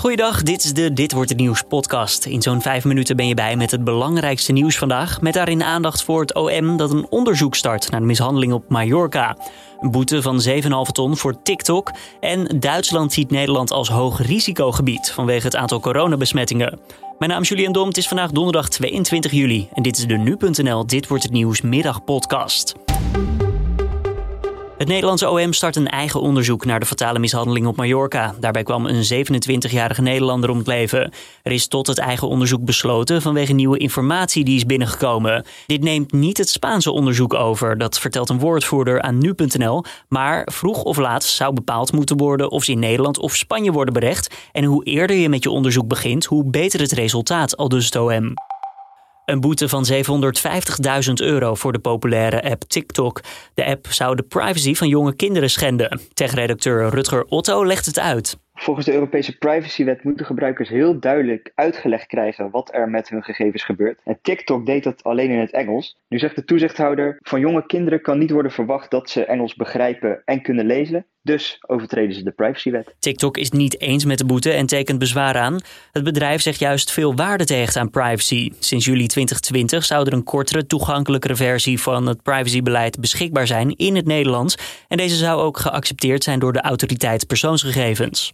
Goeiedag, dit is de Dit wordt het nieuws podcast. In zo'n vijf minuten ben je bij met het belangrijkste nieuws vandaag. Met daarin aandacht voor het OM dat een onderzoek start naar de mishandeling op Mallorca. Een boete van 7,5 ton voor TikTok. En Duitsland ziet Nederland als hoog risicogebied vanwege het aantal coronabesmettingen. Mijn naam is Julian Dom, het is vandaag donderdag 22 juli. En dit is de Nu.nl Dit wordt het nieuws middagpodcast. Het Nederlandse OM start een eigen onderzoek naar de fatale mishandeling op Mallorca. Daarbij kwam een 27-jarige Nederlander om het leven. Er is tot het eigen onderzoek besloten vanwege nieuwe informatie die is binnengekomen. Dit neemt niet het Spaanse onderzoek over, dat vertelt een woordvoerder aan nu.nl. Maar vroeg of laat zou bepaald moeten worden of ze in Nederland of Spanje worden berecht. En hoe eerder je met je onderzoek begint, hoe beter het resultaat, al dus het OM. Een boete van 750.000 euro voor de populaire app TikTok. De app zou de privacy van jonge kinderen schenden. Tech-redacteur Rutger Otto legt het uit. Volgens de Europese privacywet moeten gebruikers heel duidelijk uitgelegd krijgen wat er met hun gegevens gebeurt. En TikTok deed dat alleen in het Engels. Nu zegt de toezichthouder: van jonge kinderen kan niet worden verwacht dat ze Engels begrijpen en kunnen lezen. Dus overtreden ze de privacywet. TikTok is niet eens met de boete en tekent bezwaar aan. Het bedrijf zegt juist veel waarde te hechten aan privacy. Sinds juli 2020 zou er een kortere, toegankelijkere versie van het privacybeleid beschikbaar zijn in het Nederlands. En deze zou ook geaccepteerd zijn door de autoriteit persoonsgegevens.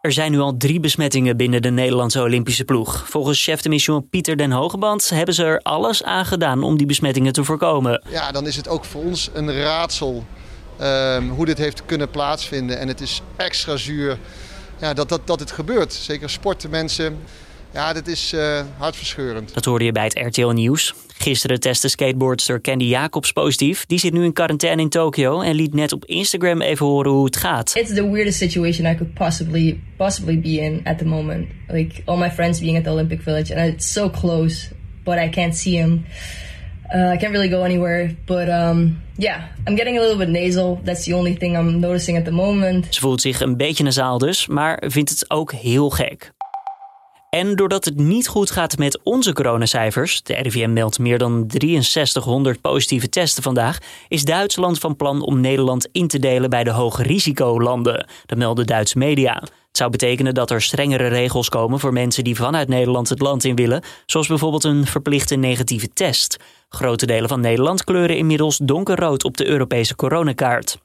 Er zijn nu al drie besmettingen binnen de Nederlandse Olympische ploeg. Volgens chef de mission Pieter den Hogeband hebben ze er alles aan gedaan om die besmettingen te voorkomen. Ja, dan is het ook voor ons een raadsel um, hoe dit heeft kunnen plaatsvinden. En het is extra zuur ja, dat, dat, dat het gebeurt. Zeker sporten Ja, dit is uh, hartverscheurend. Dat hoorde je bij het RTL Nieuws. Gisteren testte skateboardster Candy Jacobs positief. Die zit nu in quarantaine in Tokio en liet net op Instagram even horen hoe het gaat. It's the weirdest situation I could possibly possibly be in at the moment. Like all my friends being at the Olympic Village and it's so close, but I can't see him. Uh, I can't really go anywhere, but um, yeah, I'm getting a little bit nasal. That's the only thing I'm noticing at moment. Ze voelt zich een beetje nasaal dus, maar vindt het ook heel gek. En doordat het niet goed gaat met onze coronacijfers, de RIVM meldt meer dan 6300 positieve testen vandaag, is Duitsland van plan om Nederland in te delen bij de hoge risicolanden. Dat melden Duitse media. Het zou betekenen dat er strengere regels komen voor mensen die vanuit Nederland het land in willen, zoals bijvoorbeeld een verplichte negatieve test. Grote delen van Nederland kleuren inmiddels donkerrood op de Europese coronakaart.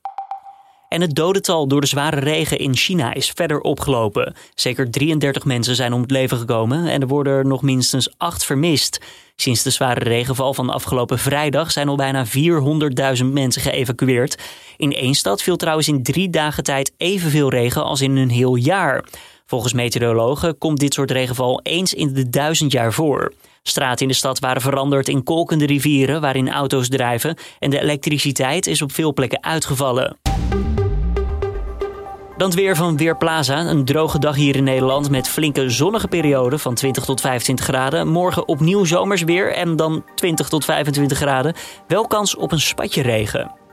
En het dodental door de zware regen in China is verder opgelopen. Zeker 33 mensen zijn om het leven gekomen en er worden er nog minstens 8 vermist. Sinds de zware regenval van afgelopen vrijdag zijn al bijna 400.000 mensen geëvacueerd. In één stad viel trouwens in drie dagen tijd evenveel regen als in een heel jaar. Volgens meteorologen komt dit soort regenval eens in de duizend jaar voor. Straten in de stad waren veranderd in kolkende rivieren waarin auto's drijven en de elektriciteit is op veel plekken uitgevallen. Dan het weer van Weerplaza. Een droge dag hier in Nederland met flinke zonnige perioden van 20 tot 25 graden. Morgen opnieuw zomersweer en dan 20 tot 25 graden. Wel kans op een spatje regen.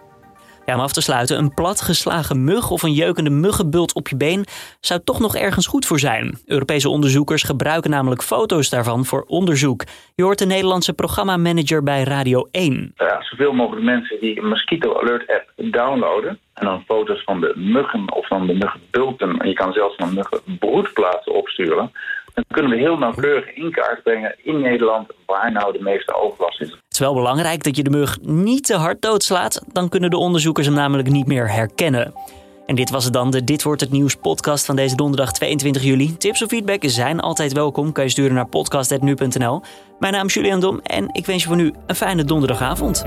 Ja, om af te sluiten, een platgeslagen mug of een jeukende muggenbult op je been zou toch nog ergens goed voor zijn. Europese onderzoekers gebruiken namelijk foto's daarvan voor onderzoek. Je hoort de Nederlandse programmamanager bij Radio 1. Ja, zoveel mogelijk mensen die een Mosquito Alert app downloaden en dan foto's van de muggen of van de muggenbulten. En je kan zelfs van muggenbroedplaatsen opsturen. Dan kunnen we heel nauwkeurig in kaart brengen in Nederland waar nou de meeste overlast is. Het is wel belangrijk dat je de mug niet te hard doodslaat. Dan kunnen de onderzoekers hem namelijk niet meer herkennen. En dit was het dan, de Dit Wordt Het Nieuws podcast van deze donderdag 22 juli. Tips of feedback zijn altijd welkom. Kan je sturen naar podcast.nu.nl. Mijn naam is Julian Dom en ik wens je voor nu een fijne donderdagavond.